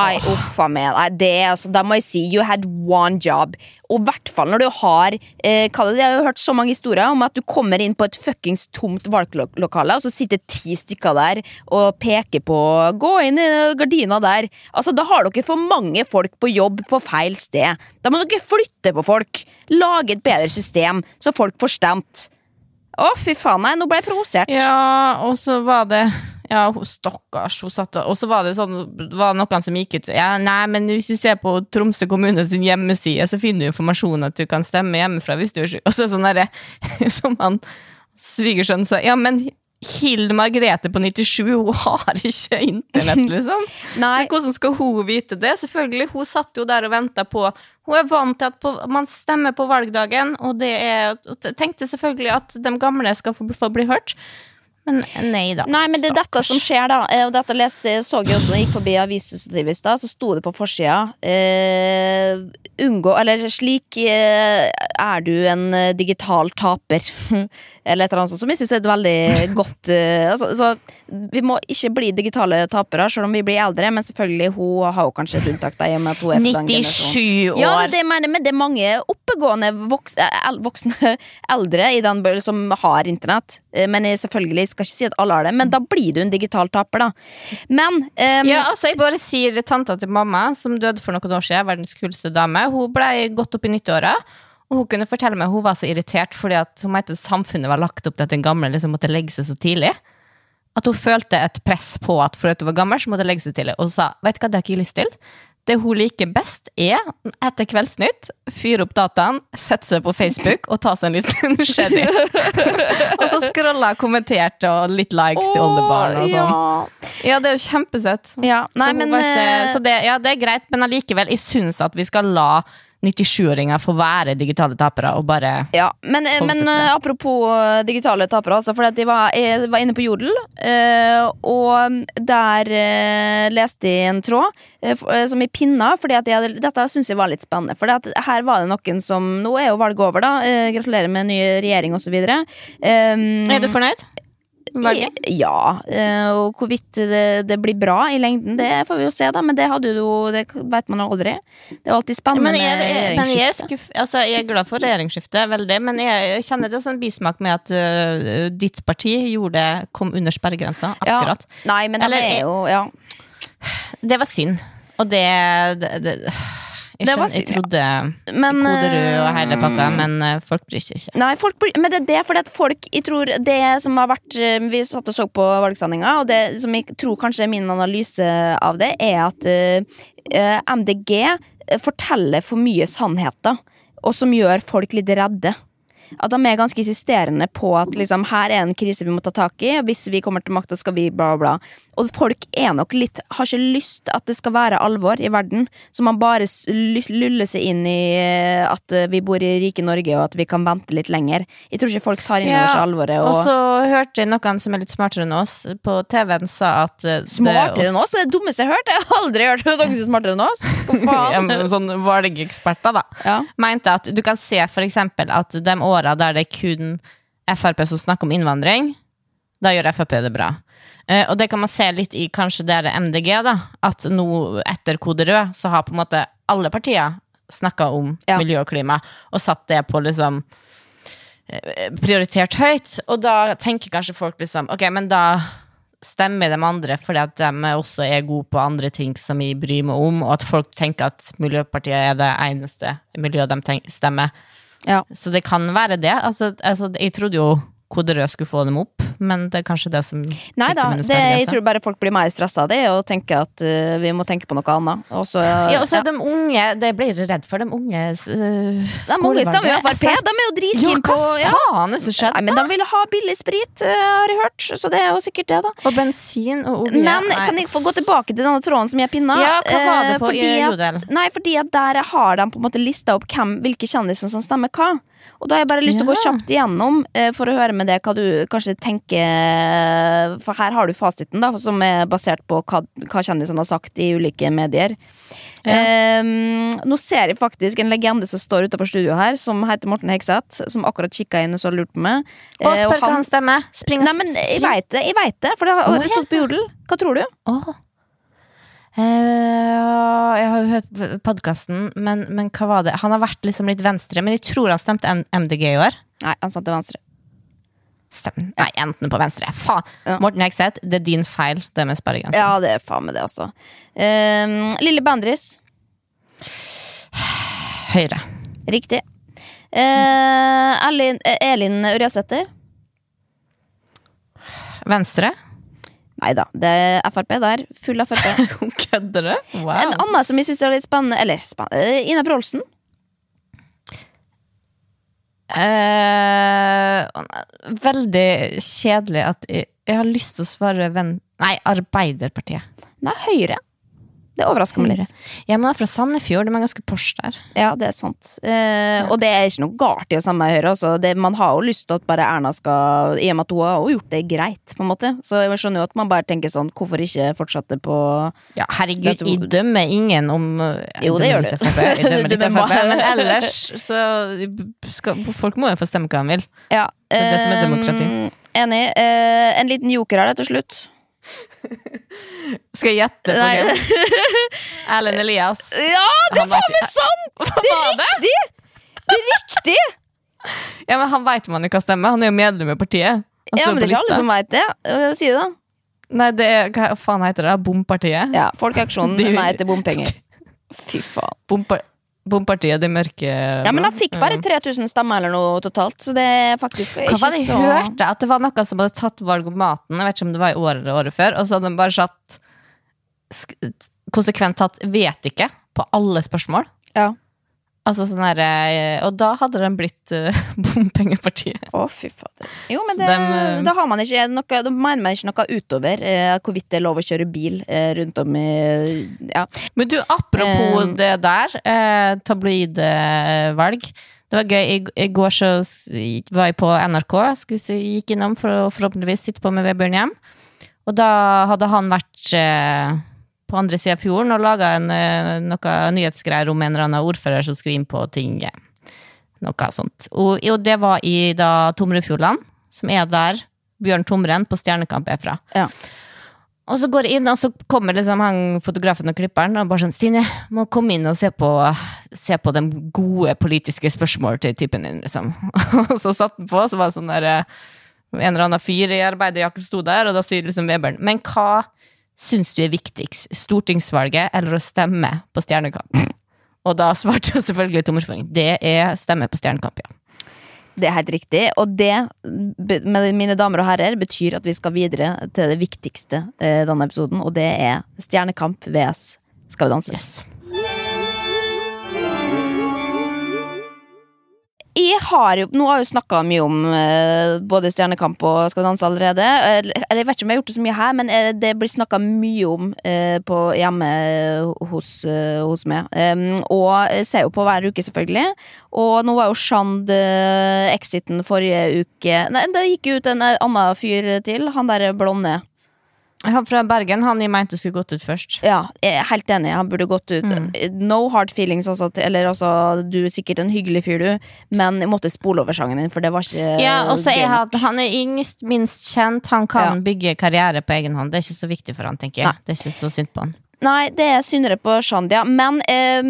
Ai, uffa meg. Det, er altså, da må jeg si you had one job. Og i hvert fall når du har eh, er Jeg har jo hørt så mange historier om at du kommer inn på et fuckings tomt valglokale, og så sitter ti stykker der og peker på 'gå inn i gardina der'. Altså, Da har dere for mange folk på jobb på feil sted. Da må dere flytte på folk. Lage et bedre system, så folk får stemt. Å, fy faen. Nei, nå ble jeg provosert. Ja, og så var det Ja, hun stakkars. Hun satt, og og så var det sånn, var noen som gikk ut Ja, nei, men hvis du ser på Tromsø kommune sin hjemmeside, så finner du informasjon at du kan stemme hjemmefra hvis du er syk. Og så er det sånn derre Som han svigersønnen sa, ja, men Hild Margrethe på 97, hun har ikke internett, liksom. Nei. Hvordan skal hun vite det? Selvfølgelig, Hun satt jo der og venta på Hun er vant til at på, man stemmer på valgdagen, og det er tenkte selvfølgelig at de gamle skal få, få bli hørt. Men nei da. Nei, men det er dette som skjer, da. Eh, Og dette leste, så jeg også når jeg gikk forbi avisstativet i stad, så sto det på forsida eh, Unngå Eller slik eh, er du en eh, digital taper. eller et eller annet sånt, som jeg syns er et veldig godt eh, altså, så Vi må ikke bli digitale tapere, selv om vi blir eldre, men selvfølgelig, hun har jo kanskje et unntak, da, i og med at hun er fra den generasjonen. 97 år! Ja, det er mener, men det er mange oppegående voksne, voksne eldre i den som har internett. Eh, Men jeg selvfølgelig skal ikke si at alle har det, men da blir du en digital taper, da. Men um, Ja, altså jeg bare sier Tanta til mamma, som døde for noen år siden, verdens kuleste dame, hun ble godt opp i 90-åra. Og hun kunne fortelle meg hun var så irritert fordi at hun mente samfunnet var lagt opp til at den gamle liksom måtte legge seg så tidlig. At hun følte et press på at for at hun var gammel, så måtte hun legge seg tidlig. Og hun sa vet du hva, det har ikke jeg lyst til. Det hun liker best, er etter Kveldsnytt, fyre opp dataen, sette seg på Facebook og ta seg en liten sherry. og så scrolla, kommenterte og litt likes til oldebarn og sånn. Ja. Ja, det er jo kjempesøtt. Ja, nei, så men, ikke, eh, så det, ja, det er greit, men allikevel, jeg syns at vi skal la 97-åringer får være digitale tapere og bare Ja, men, eh, men eh, apropos eh, digitale tapere, altså, for jeg, var, jeg var inne på Jodel, eh, og der leste jeg en tråd som jeg pinna, hadde, dette syns jeg var litt spennende. For her var det noen som Nå er jo valget over, da. Gratulerer med ny regjering osv. Um, Er du fornøyd? Valget? Ja, eh, og hvorvidt det, det blir bra i lengden, det får vi jo se, da. Men det jo Det vet man aldri. Det er alltid spennende Men jeg, men jeg, er skuff, altså, jeg er glad for regjeringsskiftet, veldig, men jeg, kjenner det er sånn bismak med at uh, ditt parti gjorde kom under sperregrensa, akkurat. Ja. Nei, men det er jo Ja. Det var synd. Og det, det jeg, var skjønner, jeg trodde Men, Koderud og hele pakka, eh, men øh, folk bryr seg ikke. Nei, folk, blir- men det er det fordi at folk Jeg tror det som har vært eh, Vi satt og så på valgsendinga, og det som jeg tror kanskje er min analyse av det, er at eh, eh, MDG forteller for mye sannheter, og som gjør folk litt redde. At de er ganske insisterende på at liksom, her er en krise vi må ta tak i, og hvis vi kommer til makta, skal vi bla, bla. Og folk er nok litt har ikke lyst at det skal være alvor i verden, så man bare luller seg inn i eh, at eh, vi bor i rike Norge, og at vi kan vente litt lenger. Jeg tror ikke folk tar inn over Ja, seg alvoret. Og Og, så hørte jeg noen som er litt smartere enn oss, på TV-en sa at øh, smartere enn oss? Det er det dummeste jeg har hørt! Jeg har aldri hørt noen som er smartere enn oss! Hva faen? ja, sånn valgeksperter, da. Ja. Mente at du kan se for eksempel at de åra der det er kun Frp som snakker om innvandring, da gjør Frp det bra. Eh, og det kan man se litt i kanskje det MDG, da. At nå etter Kode rød så har på en måte alle partier snakka om Ja. miljø og klima, og satt det på liksom eh, prioritert høyt. Og da tenker kanskje folk liksom Ok, men da stemmer de andre fordi at de også er gode på andre ting som vi bryr meg om, og at folk tenker at Miljøpartiet er det eneste miljøet de stemmer. Ja. Så det kan være det. Altså, altså, jeg trodde jo Kode Rød skulle få dem opp, men det er kanskje det som Nei da, det, jeg tror bare folk blir mer stressa av det, og tenker at uh, vi må tenke på noe annet. Og så, Ja, og så ja. er de unge Det blir jeg redd for. De unge uh, De unge stemmer jo Frp, de er jo Ja, dritkeen på hva ja. faen er det som skjedde? Nei, men de vil ha billig sprit, uh, har jeg hørt, så det er jo sikkert det, da. Og bensin og olje. Men Nei. kan jeg få gå tilbake til denne tråden som jeg pinna? Ja, hva var det på i fordi at, Nei, fordi at der har de på en måte lista opp hvem, hvilke kjendiser som stemmer hva. Og da har jeg bare lyst til å gå kjapt igjennom eh, for å høre med det hva du kanskje tenker For her har du fasiten, da, som er basert på hva, hva kjendisene har sagt i ulike medier. Eh, nå ser jeg faktisk en legende som står utenfor studio her, som heter Morten Hegseth, som akkurat kikka inn og så lurt på meg. Og Eh, spør hva han stemmer. Spring, Nei, men jeg veit det, jeg vet det, for det har oh, stått på Jodel. Hva tror du? Åh. Eh, jeg har jo hørt podkasten, men, men hva var det? Han har vært liksom litt venstre, men jeg tror han stemte MDG i år. Nei, han stemte venstre. Stem. Nei, enten på venstre. Faen! Ja. Morten Hegseth, det er din feil, det med sparegrensen. Ja, det er faen meg det, også. Um, Lille Bandris. Høyre. Riktig. Uh, Elin, eh, Elin Ørjasæter. Venstre. Nei da, det er Frp der. Full Frp. Kødder du? Wow. En annen som jeg syns er litt spennende, eller spennende, Ine Wroldsen. Uh, veldig kjedelig at jeg, jeg har lyst til å svare venn... Nei, Arbeiderpartiet. Nei, Høyre. Det overrasker meg litt. Jeg er fra Sandefjord, de er ganske pors der. Ja, det er sant. Eh, og det er ikke noe galt i å samme med Høyre. Altså. Det, man har jo lyst til at bare Erna skal I og med at hun har gjort det greit, på en måte. Så jeg skjønner jo at man bare tenker sånn Hvorfor ikke fortsette på Ja, herregud, du- jeg dømmer ingen om jeg Jo, det gjør du. Jeg dømmer litt FrP, men ellers så skal, Folk må jo få stemme hva de vil. Ja. Det er det som er demokrati. eh, Enig. Eh, en liten joker her til slutt. Skal jeg gjette på hvem? Erlend Elias. Ja, det er faen meg sant! Det er riktig! Det er riktig! Ja, men Han veit man jo hva stemmer. Han er jo medlem i partiet. Han Ja, men det er ikke alle som veit det. Si det, da. Nei, det er, hva faen heter det? Bompartiet? Ja, Folkeaksjonen De- nei til bompenger. Fy faen. Bompar Bompartiet, De mørke Ja, men han fikk bare 3000 stemmer eller noe totalt, så det er faktisk ikke Hva var det så hørte? At det var noen som hadde tatt valgomaten Jeg vet ikke om det var i året eller året før Og så hadde de bare satt Konsekvent tatt vet ikke På alle spørsmål Ja. Altså sånn her eh, Og da hadde de blitt eh, bompengepartiet Å, fy fader. Jo, men det, dem, eh, da har man ikke noe Da mener man ikke noe utover eh, hvorvidt det er lov å kjøre bil eh, rundt om i Ja. Men du, apropos det der eh, Tabloidvalg Det var gøy, I, i går så var jeg på NRK Skulle Gikk innom for å forhåpentligvis sitte på med Vebjørn hjem Og da hadde han vært på andre siden av fjorden og en, eh, noe nyhetsgreier om en eller annen ordfører som skulle inn på tinget. Noe sånt. Og, og det var i da Tomrefjordland, som er der Bjørn Tomren på Stjernekamp er fra. Ja. Og så går jeg inn, og så kommer liksom han fotografen og klipperen og bare sånn Stine, må komme inn og se på, se på de gode politiske spørsmål til typen din, liksom. Og så satt den på, så var det sånn der eh, en eller annen fyr i arbeiderjakke sto der, og da sier liksom Webern Men hva syns du er viktigst? Stortingsvalget eller å stemme på Stjernekamp? Og da svarte jo selvfølgelig Tomrefjording. Det er stemme på Stjernekamp, ja. Det er helt riktig, og det, mine damer og herrer, betyr at vi skal videre til det viktigste i denne episoden, og det er Stjernekamp VS Skal vi danse. Yes. Jeg har jo, nå har jeg snakka mye om eh, både Stjernekamp og Skal vi danse allerede. Eller jeg vet ikke om jeg har gjort det så mye her, men eh, det blir snakka mye om eh, på hjemme eh, hos, eh, hos meg. Um, og ser jo på hver uke, selvfølgelig. Og nå var jo Shand eh, exiten forrige uke. Nei, det gikk jo ut en annen fyr til. Han der blonde. Han fra Bergen, han jeg mente skulle gått ut først. Ja, jeg er helt enig. Han burde gått ut. No hard feelings, også, eller altså, du er sikkert en hyggelig fyr, du, men jeg måtte spole over sangen din, for det var ikke Ja, også er han, han er yngst, minst kjent. Han kan Ja. bygge karriere på egen hånd. Det er ikke så viktig for han, tenker jeg. Nei. Det er ikke så synd på han. Nei, det er syndere på Shandia, men eh,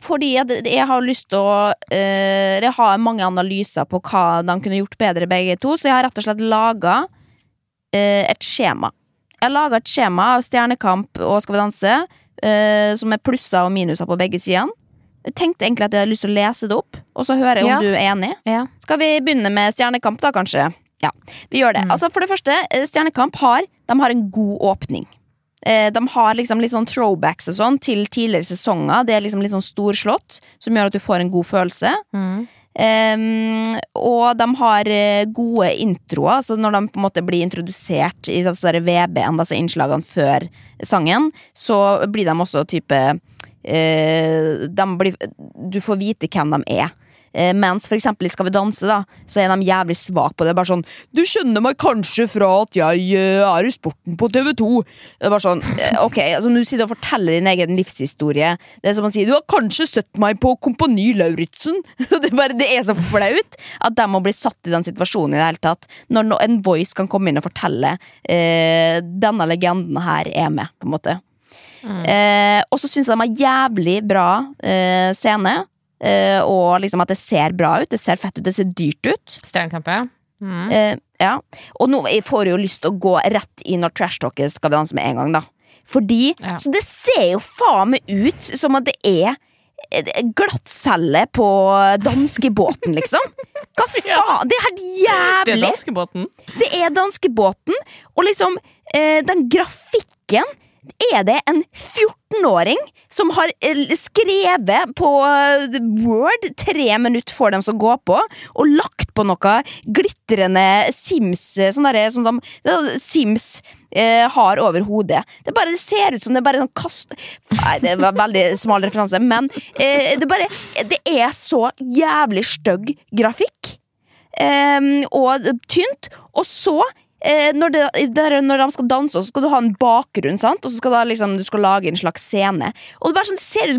fordi jeg, jeg har lyst til å eh, Jeg har mange analyser på hva de kunne gjort bedre, begge to, så jeg har rett og slett laga eh, et skjema. Jeg laga et skjema av Stjernekamp og Skal vi danse, eh, som er plusser og minuser på begge sidene. Jeg tenkte egentlig at jeg hadde lyst til å lese det opp, og så hører jeg Ja. om du er enig. Ja. Skal vi begynne med Stjernekamp, da, kanskje? Ja, vi gjør Mm. det. Altså, for det første, eh, Stjernekamp har, de har en god åpning. Eh, De har liksom litt sånn throwbacks og sånn til tidligere sesonger. Det er liksom litt sånn storslått, som gjør at du får en god følelse. Mm. Em, og de har eh, gode introer, så når de på en måte blir introdusert i VB-en, altså innslagene før sangen, så blir de også type uh, de blir, Du får vite hvem de er. Eh, mens for eksempel i Skal vi danse, da, så er de jævlig svake på det. Bare sånn 'Du skjønner meg kanskje fra at jeg eh, er i sporten på TV2'. Det er bare sånn, eh, ok, altså Du sitter og forteller din egen livshistorie. Det er som å si 'Du har kanskje sett meg på Kompani Lauritzen'. Det bare, det er så flaut at de må bli satt i den situasjonen i det hele tatt. Når en voice kan komme inn og fortelle eh, 'Denne legenden her er med', på en måte. Eh, og så syns jeg de har jævlig bra eh, scene. Eh, og liksom at det ser bra ut. Det ser fett ut, det ser dyrt ut. Stjernekamp, ja. Mm. Eh, ja. Og nå jeg får jo lyst til å gå rett inn når trash-talket skal vi danse med en gang, da. Fordi Ja. så det ser jo faen meg ut som at det er glattcelle på danskebåten, liksom. Hva faen? Det er helt Det er jævlig! danskebåten. Det er danskebåten, og liksom eh, den grafikken er det en 14-åring som har eh, skrevet på eh, Word tre minutter før de skal gå på, og lagt på noe glitrende Sims eh, sånn der, sånn de, Sims eh, har over hodet. Det, bare, det ser ut som det bare sånn kast... Nei, det var veldig smal referanse, men eh, det bare Det er så jævlig stygg grafikk. Um, og tynt. Og så eh, når, det, der, når de skal danse, så skal du ha en bakgrunn, sant? og så skal da, liksom, du skal lage en slags scene. Og det bare sånn, ser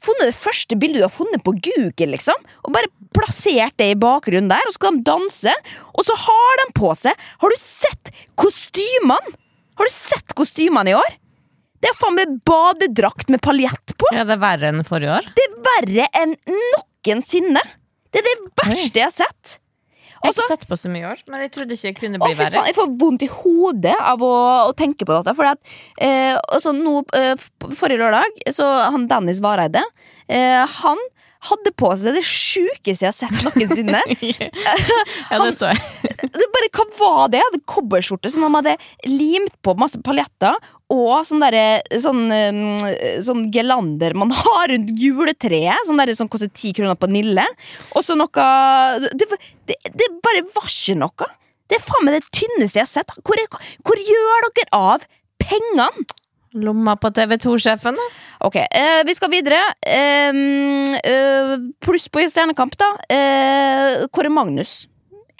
Funnet det første bildet du har funnet på Google, liksom. Og bare plassert det i bakgrunnen der, og så skal de danse. Og så har de på seg Har du sett kostymene? Har du sett kostymene i år? Det er faen meg badedrakt med paljett på! Ja, det er verre enn forrige år. Det er verre enn noensinne! Det er det verste jeg har sett. Jeg har Altså- ikke sett på så mye år, men jeg trodde ikke jeg kunne Å, bli fy verre. faen, jeg får vondt i hodet av å, å tenke på dette. Fordi at, eh, også nå, eh, forrige lørdag, så han Dennis Vareide eh, Han hadde på seg det sjukeste jeg har sett noensinne. Ja, det så jeg. bare, hva var det? En Cowboyskjorte som han hadde limt på masse paljetter, og sånn derre sånn, eh, sånn gelander man har rundt juletreet. Sånn derre som koster ti kroner på Nille. Og så noe Det, det, det bare var ikke noe. Det er faen meg det tynneste jeg har sett. Hvor, er, hvor gjør dere av pengene? Lomma på TV2-sjefen, da. Ok, eh, vi skal videre. Eh, eh, pluss på i Stjernekamp, da. Eh, Kåre Magnus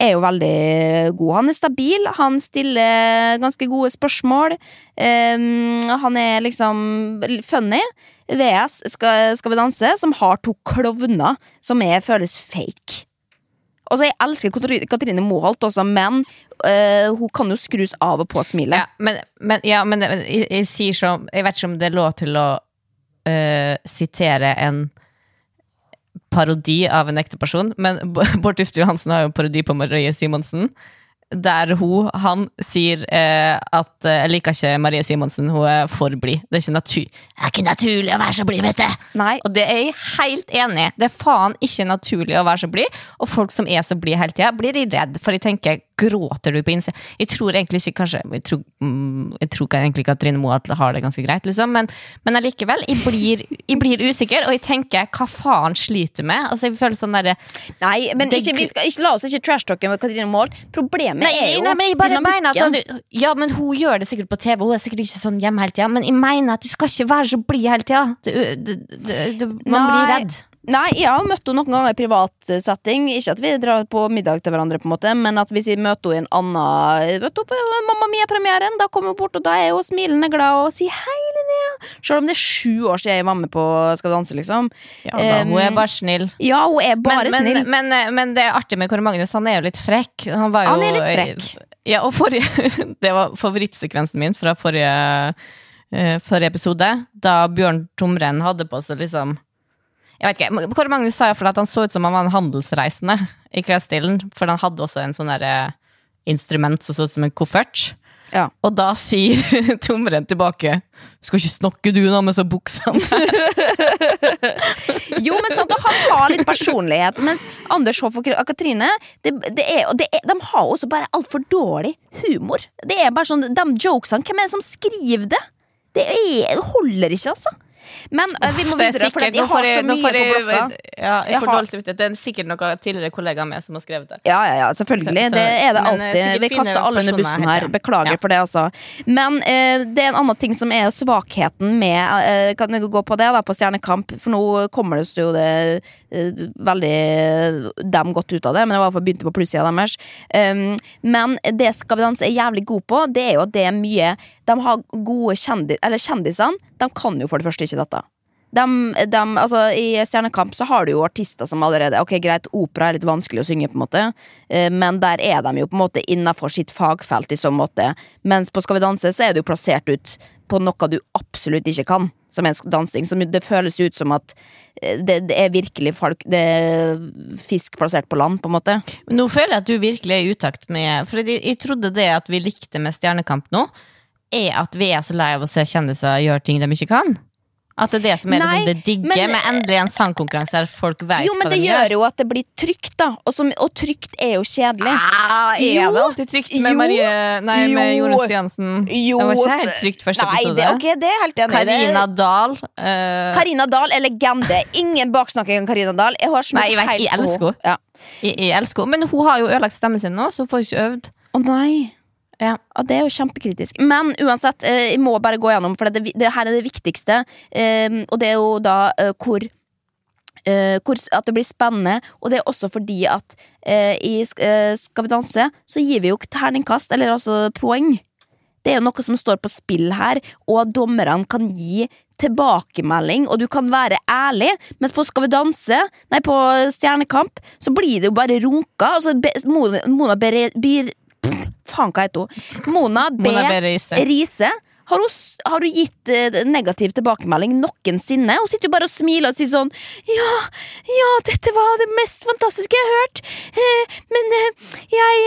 er jo veldig god. Han er stabil, han stiller ganske gode spørsmål. Um, han er liksom funny. VS skal, skal vi danse, som har to klovner som er, føles fake. Altså, Jeg elsker Katrine Moholt også, men uh, hun kan jo skrus av og på smilet. Ja, men, men, ja, men jeg, jeg sier som Jeg vet ikke om det er lov til å uh, sitere en parodi av en ekte person, men Bård Tufte Johansen har jo en parodi på Marie Simonsen. Der hun, han sier eh, at eh, 'jeg liker ikke Marie Simonsen, hun er for blid'. Det er ikke, natur det er ikke naturlig å være så blid, vet du! Nei, Og det er jeg helt enig i. Det er faen ikke naturlig å være så blid. Og folk som er så blide hele tida, blir jeg redd. For jeg tenker, gråter du på innsida? Jeg tror egentlig ikke kanskje Jeg tror, mm, jeg tror ikke at Trine Moe har det ganske greit, liksom. Men, men allikevel, jeg blir, jeg blir usikker, og jeg tenker hva faen sliter du med? Altså, jeg føler sånn derre Nei, men Det- ikke, vi skal, ikke la oss ikke trashtalke med Katrine Moe. Problemet Nei, er jo nei, men jeg bare mener at dynamikken. Ja, men hun gjør det sikkert på TV, hun er sikkert ikke sånn hjemme hele tida. Men jeg mener at du skal ikke være så blid hele tida. man Man blir redd. Nei, jeg har møtt henne noen ganger i privat eh. Ikke at vi drar på middag til hverandre, på en måte Men at hvis jeg møter henne i en annen Vet du, på Mamma Mia-premieren, da kommer hun bort, og da er hun smilende glad og sier 'hei, Linnea'. Selv om det er sju år siden jeg var med på Skal danse, liksom. Ja, da, hun er Um, bare snill. Ja, hun er bare men, snill. Men, men, men det er artig med Kåre Magnus, han er jo litt frekk. Han, var jo, Han er litt frekk. Ja, og forrige, det var favorittsekvensen min fra forrige, eh, forrige episode. Da Bjørn Tomren hadde på seg liksom jeg vet ikke, Kåre Magnus sa iallfall at han så ut som han var en handelsreisende i klesstilen. For han hadde også en sånn derre instrument som så ut som en koffert. Ja. Og da sier Tomren tilbake Skal ikke snakke du da med så buksene Jo, men sant, Han har litt personlighet, mens Anders Hoff og Katrine det, det er, det er, De har også bare altfor dårlig humor. Det er bare sånn, De jokesene, hvem er det som skriver det? Det, er, holder ikke, altså. Men uh, vi må er videre, for jeg har så mye på blokka. Ja, jeg Jeg får dårlig samvittighet. Det er sikkert noen tidligere kollegaer med som har skrevet det. Ja, ja, ja, selvfølgelig. Så- så- det er det eh, alltid. Vi kaster alle under bussen her. Beklager Ja. for det, altså. Men uh, det er en annen ting som er svakheten med uh, Kan jeg gå på det, da, på Stjernekamp? For nå kommer det jo det veldig dem godt ut av det, men det var for begynte på plussida deres. Um, men det Skal vi danse er jævlig god på, det er jo at det er mye De har gode kjendis... Eller kjendisene, de kan jo for det første ikke dette. De, de, altså, I Stjernekamp så har du jo artister som allerede Ok, greit, opera er litt vanskelig å synge, på en måte eh, men der er de jo på en måte innafor sitt fagfelt i sånn måte. Mens på Skal vi danse så er du plassert ut på noe du absolutt ikke kan, som er dansing. Som det føles ut som at eh, det, det er virkelig folk Det er fisk plassert på land, på en måte. Nå føler jeg at du virkelig er i utakt med For jeg, jeg trodde det at vi likte med Stjernekamp nå, er at vi er så lei av å se kjendiser gjøre ting de ikke kan. At det er det som er Nei, liksom det digge men- med endelig en sangkonkurranse der folk vet Jo, men hva det de gjør jo at det blir trygt, da. Og, som, og trygt er jo kjedelig. Ah, er Jo. det alltid trygt med Jo. Marie Nei, med Jo. Jonas Jensen? Jo. Det var ikke helt trygt første Nei, episode. det, okay, det er helt enig Karina Dahl. Uh, Karina Dahl er legende. Ingen baksnakking av Karina Dahl. Jeg har Nei, jeg vet, jeg elsker henne. Ja. jeg, jeg elsker. Men hun har jo ødelagt stemmen sin nå, så hun får ikke øvd. Å nei. Ja. og Det er jo kjempekritisk. Men uansett, eh, jeg må bare gå gjennom, for det, det her er det viktigste. eh, Og det er jo da eh, hvor eh, at det blir spennende, og det er også fordi at i Skal vi danse så gir vi jo terningkast, eller altså poeng. Det er jo noe som står på spill her, og dommerne kan gi tilbakemelding, og du kan være ærlig. Mens på Skal vi danse, nei, på Stjernekamp, så blir det jo bare runka. Altså, Mona, Bir, Faen, hva heter hun? Mona B. Mona B. Riise. Riise. Har hun, har hun gitt eh, negativ tilbakemelding noensinne? Hun sitter jo bare og smiler og sier sånn Ja, ja, dette var det mest fantastiske jeg har hørt. Eh, men eh, jeg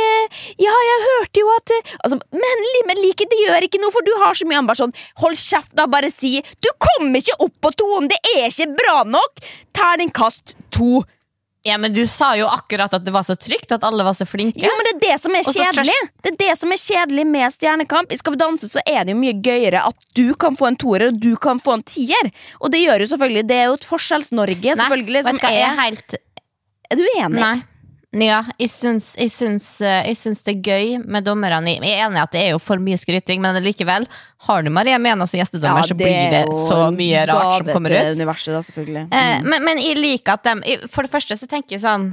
Ja, jeg hørte jo at altså, Men, men like, det gjør ikke noe, for du har så mye Han bare sånn Hold kjeft, da, bare si Du kommer ikke opp på tonen! Det er ikke bra nok! Terningkast to. Ja, men du sa jo akkurat at det var så trygt, at alle var så flinke. Jo, men det er det som er kjedelig Det er det som er kjedelig med Stjernekamp I Skal vi danse så er det jo mye gøyere At du kan få en toer Og du kan få en tier Og det gjør jo selvfølgelig Det er jo et forskjells-Norge selvfølgelig vet Som du hva, jeg er, er helt er du enig? Nei. Ja, jeg syns, jeg, syns, eh, jeg syns det er gøy med dommerne. Jeg er enig i at det er jo for mye skryting, men likevel, har du Maria Mena som gjestedommer, så blir det så mye rart som kommer ut. universet da, Eh, mm. men, men jeg liker at dem For det første så tenker jeg sånn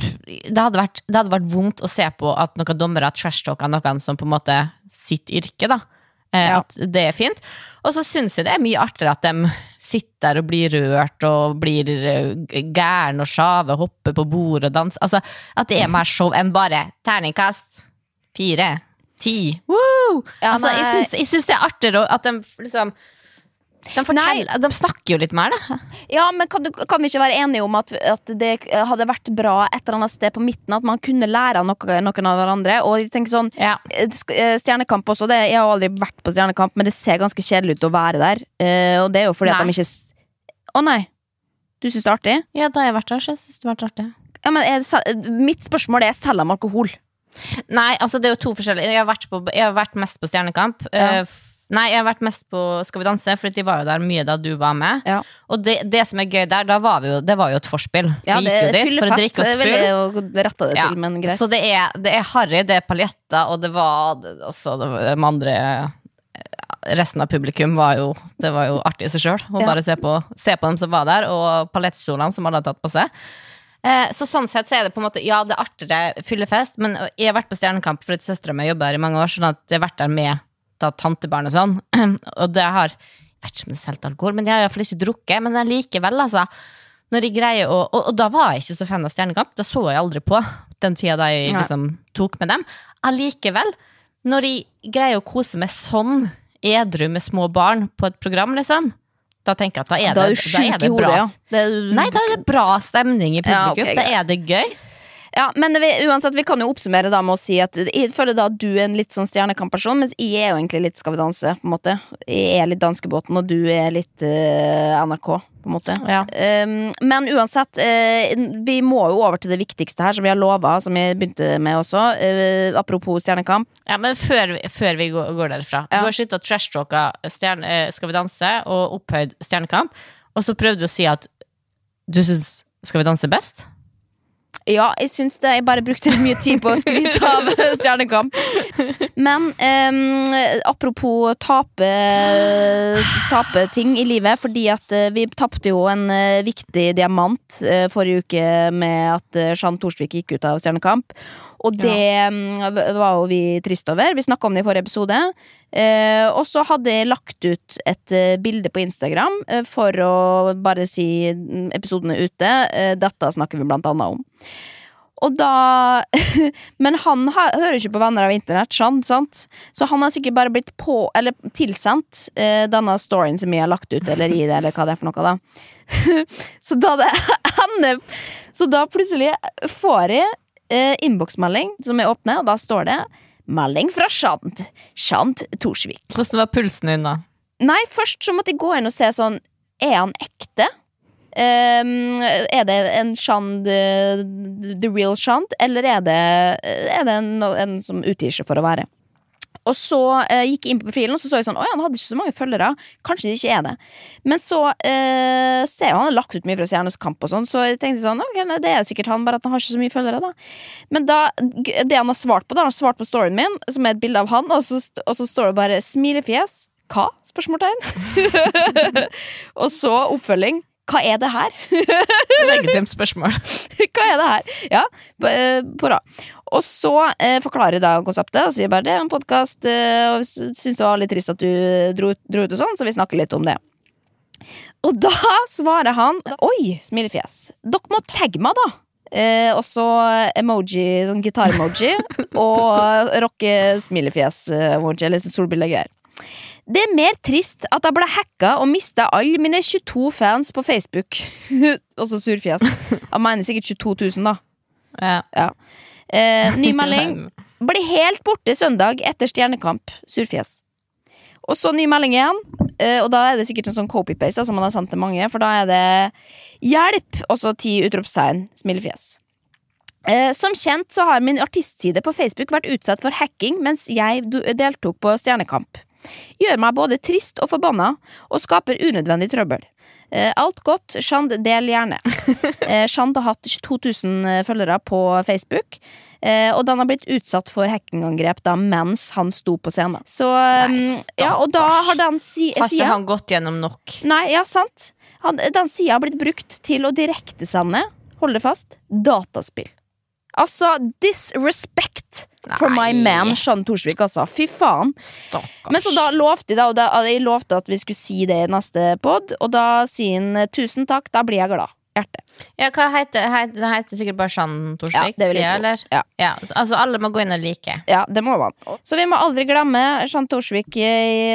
det hadde, vært, det hadde vært vondt å se på at noen dommere trash-talker noen som på en måte sitt yrke. da eh, Ja. At det er fint. Og så syns jeg det er mye artigere at de sitter der og blir rørt og blir eh, gæren og sjave, hopper på bordet og danser. Altså, at det er mer show enn bare terningkast fire, ti. Woo! Altså, jeg syns, jeg syns det er artigere at de liksom de, de snakker jo litt mer, da. Ja, men kan, du, kan vi ikke være enige om at, at det hadde vært bra et eller annet sted på midten At man kunne lære av noe, noen av hverandre Og jeg tenker sånn Ja. eh, eh, Stjernekamp også, det, jeg har aldri vært på Stjernekamp Men det ser ganske kjedelig ut å være der Uh, Og det er jo fordi at de ikke Å Å nei, du synes det er artig? Ja, da har jeg vært der, så jeg syns det har vært artig. Ja, men er, mitt spørsmål er, selger de alkohol? Nei, altså det er jo to forskjellige Jeg har vært, på, jeg har vært mest på Stjernekamp. Ja. F- Nei, jeg har vært mest på Skal vi danse, for de var jo der mye da du var med. Ja. Og det, det som er gøy der, da var vi jo, det var jo et forspill. Ja, vi det gikk jo dit for å drikke oss full. det Ja, til, greit Så det er, det er harry, det er paljetter, og det var det- også det var- de andre eh, Resten av publikum var jo Det var jo artig i seg sjøl å bare se på, se på dem som var der, og paljettkjolene som alle hadde tatt på seg. Eh, så sånn sett så er det på en måte Ja, det er artigere fyllefest, men jeg har vært på Stjernekamp fordi søstera mi jobber her i mange år, sånn at jeg har vært der med da, tantebarn og sånn. og det har Jeg vet ikke om det er solgt alkohol, men jeg har iallfall ikke drukket. Men likevel, altså. Når jeg greier å, og, og da var jeg ikke så fan av Stjernekamp. Da så jeg aldri på den tida da jeg liksom tok med dem. Allikevel, når jeg greier å kose meg sånn edru med små barn på et program, liksom, da tenker jeg at da er Da er det, da er det bra. ja det er, Nei, da er det bra stemning i Ja, publikum. da er det gøy. Ja, men vi, uansett, vi kan jo oppsummere da med å si at jeg føler da at du er en litt sånn stjernekamp-person, mens jeg er jo egentlig litt Skal vi danse, på en måte. Jeg er litt Danskebåten, og du er litt uh, NRK, på en måte. Ja. Um, men uansett, uh, vi må jo over til det viktigste her, som vi har lova, som jeg begynte med også. Uh, apropos Stjernekamp. Ja, men før, vi- før vi går, går derfra Ja. Du har og trashtalka Skal vi danse og opphøyd Stjernekamp, og så prøvde du å si at du syns Skal vi danse best? Ja, jeg syns det. Jeg bare brukte mye tid på å skryte av Stjernekamp. Men um, apropos tape, tape ting i livet, fordi at eh, vi tapte jo en eh, viktig diamant eh, forrige uke med at Jean Thorsvik gikk ut av Stjernekamp. Og det ja. var jo vi trist over. Vi snakka om det i forrige episode. Eh, og så hadde jeg lagt ut et eh, bilde på Instagram eh, for å bare si mm, episoden er ute. Eh, dette snakker vi blant annet om. Og da Men han ha, hører ikke på Venner av internett, sant? Så han har sikkert bare blitt på Eller tilsendt eh, denne storyen som jeg har lagt ut, eller i det, eller hva det er for noe, da. så da det ender Så da plutselig får jeg eh, innboksmelding som jeg åpner, og da står det Melding fra Shant. Shant Torsvik. Hvordan var pulsen din da? Nei, først så måtte jeg gå inn og se sånn Er han ekte? Um, er det en Shand eh, The real Shand, eller er det, er det en, en som utgir seg for å være? Og så eh, gikk jeg inn på profilen og så så jeg sånn Oi, han hadde ikke så mange følgere. Kanskje det ikke er det. Men så eh, ser jeg han har lagt ut mye fra Stjernes kamp, og sånn så jeg tenkte sånn ok, det er sikkert han, bare at han har ikke så mye følgere. da Men da, det han har svart på, da han har svart på storyen min, som er et bilde av han, og så, og så står det bare 'smilefjes'. Hva? Spørsmålstegn. og så oppfølging. Hva er det her? Legitimt spørsmål. Hva er det her? Ja, eh, på rad. Og så eh, forklarer da konseptet og sier bare det er en podkast, eh, og syns det var litt trist at du dro, dro ut og sånn, så vi snakker litt om det. Og da svarer han Oi, smilefjes. Dere må tagge meg, da. Eh, og så emoji, sånn gitar-emoji, og rocke smilefjes-emoji, eller sånn solbildegreier. Det er mer trist at jeg ble hacka og mista alle mine 22 fans på Facebook. Også surfjes. Jeg mener sikkert 22 000, da. Ja. Ja. Eh, ny melding. Blir helt borte søndag etter Stjernekamp. Surfjes. Og så ny melding igjen, eh, og da er det sikkert en sånn copy-paste som man har sendt til mange, for da er det 'hjelp' og så ti utropstegn, smilefjes. Eh, som kjent så har min artistside på Facebook vært utsatt for hacking mens jeg deltok på Stjernekamp. Gjør meg både trist og forbanna, og skaper unødvendig trøbbel. Eh, alt godt, Shand, del gjerne. Eh, Shand har hatt 2000 følgere på Facebook, eh, og den har blitt utsatt for hackingangrep da mens han sto på scenen. Så, Nei, ja, og da har den si Har ikke han gått gjennom nok? Nei, ja, sant. Han, den sida har blitt brukt til å direktesende, hold det fast, dataspill. Altså, disrespect for my man Sean Torsvik, altså. Fy faen. Stakkars. Men så da lovte jeg og da, jeg lovte at vi skulle si det i neste pod, og da sier han tusen takk, da blir jeg glad. Hjerte. Ja, hva heter, heter, det heter sikkert bare Jean Torsvik? Ja, det vil jeg tro. eller? Ja. Ja, altså alle må gå inn og like. Ja, det må man. Så vi må aldri glemme Jean Torsvik i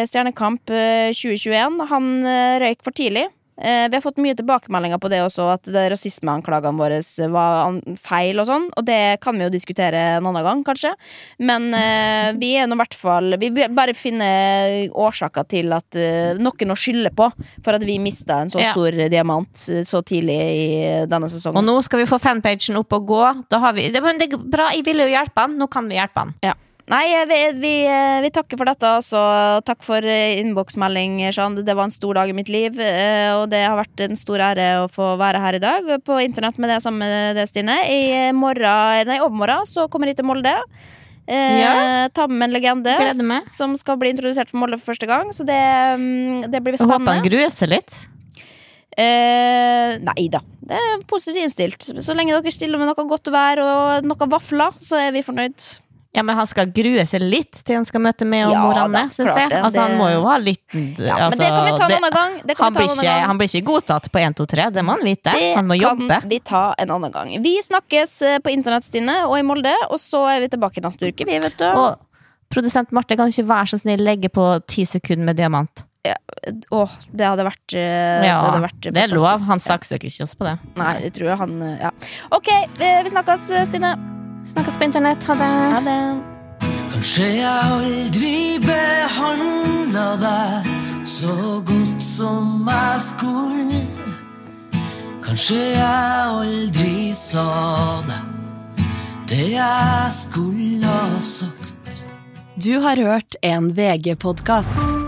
Stjernekamp eh, 2021. Han eh, røyk for tidlig. Eh, Vi har fått mye tilbakemeldinger på det også, at det rasismeanklagene våre var feil og sånn, og det kan vi jo diskutere en annen gang, kanskje. Men eh, vi er nå i hvert fall Vi vil bare finne årsaker til at eh, noen å skylde på for at vi mista en så Ja. stor diamant eh, så tidlig i denne sesongen. Og nå skal vi få fanpagen opp og gå. Da har vi, det, det er bra, jeg ville jo hjelpe han. Nå kan vi hjelpe han. Ja. Nei, eh, vi, vi, eh, vi takker for dette. Så takk for eh, innboksmelding, Jean. Det var en stor dag i mitt liv. Og det har vært en stor ære å få være her i dag på internett med det sammen med det, Stine. I morgen, nei, overmorgen så kommer jeg til Molde. Eh, ja. Ta med en legende som skal bli introdusert for Molde for første gang. Så det, mm, det blir Jeg håper han spennende. gruer seg litt. Eh, nei da. Det er positivt innstilt. Så lenge dere stiller med noe godt vær og noe vafler, så er vi fornøyd. Ja, Men han skal grue seg litt til han skal møte meg og Ja, mor Anne. syns jeg. det. Altså, han må jo ha litt Ja, altså, men det kan vi ta en annen gang. Det kan han, vi ta blir ikke, han blir ikke godtatt på 1, 2, 3, det må han vite. Det han må kan jobbe. vi ta en annen gang. Vi snakkes eh, på internett, Stine, og i Molde. Og så er vi tilbake neste uke, vi, vet du. Og produsent Marte, kan ikke være så snill legge på ti sekunder med diamant? Åh, det hadde vært eh, Ja, Det, hadde vært det er lov. Han saksøker ikke oss på det. Nei, det tror jeg han eh, Ja. Ok, vi, vi snakkes, Stine. Snakkes på internett. Ha det. Ha det. Kanskje jeg aldri behandla deg så godt som jeg skulle. Kanskje jeg aldri sa deg det jeg skulle ha sagt. Du har hørt en VG-podkast.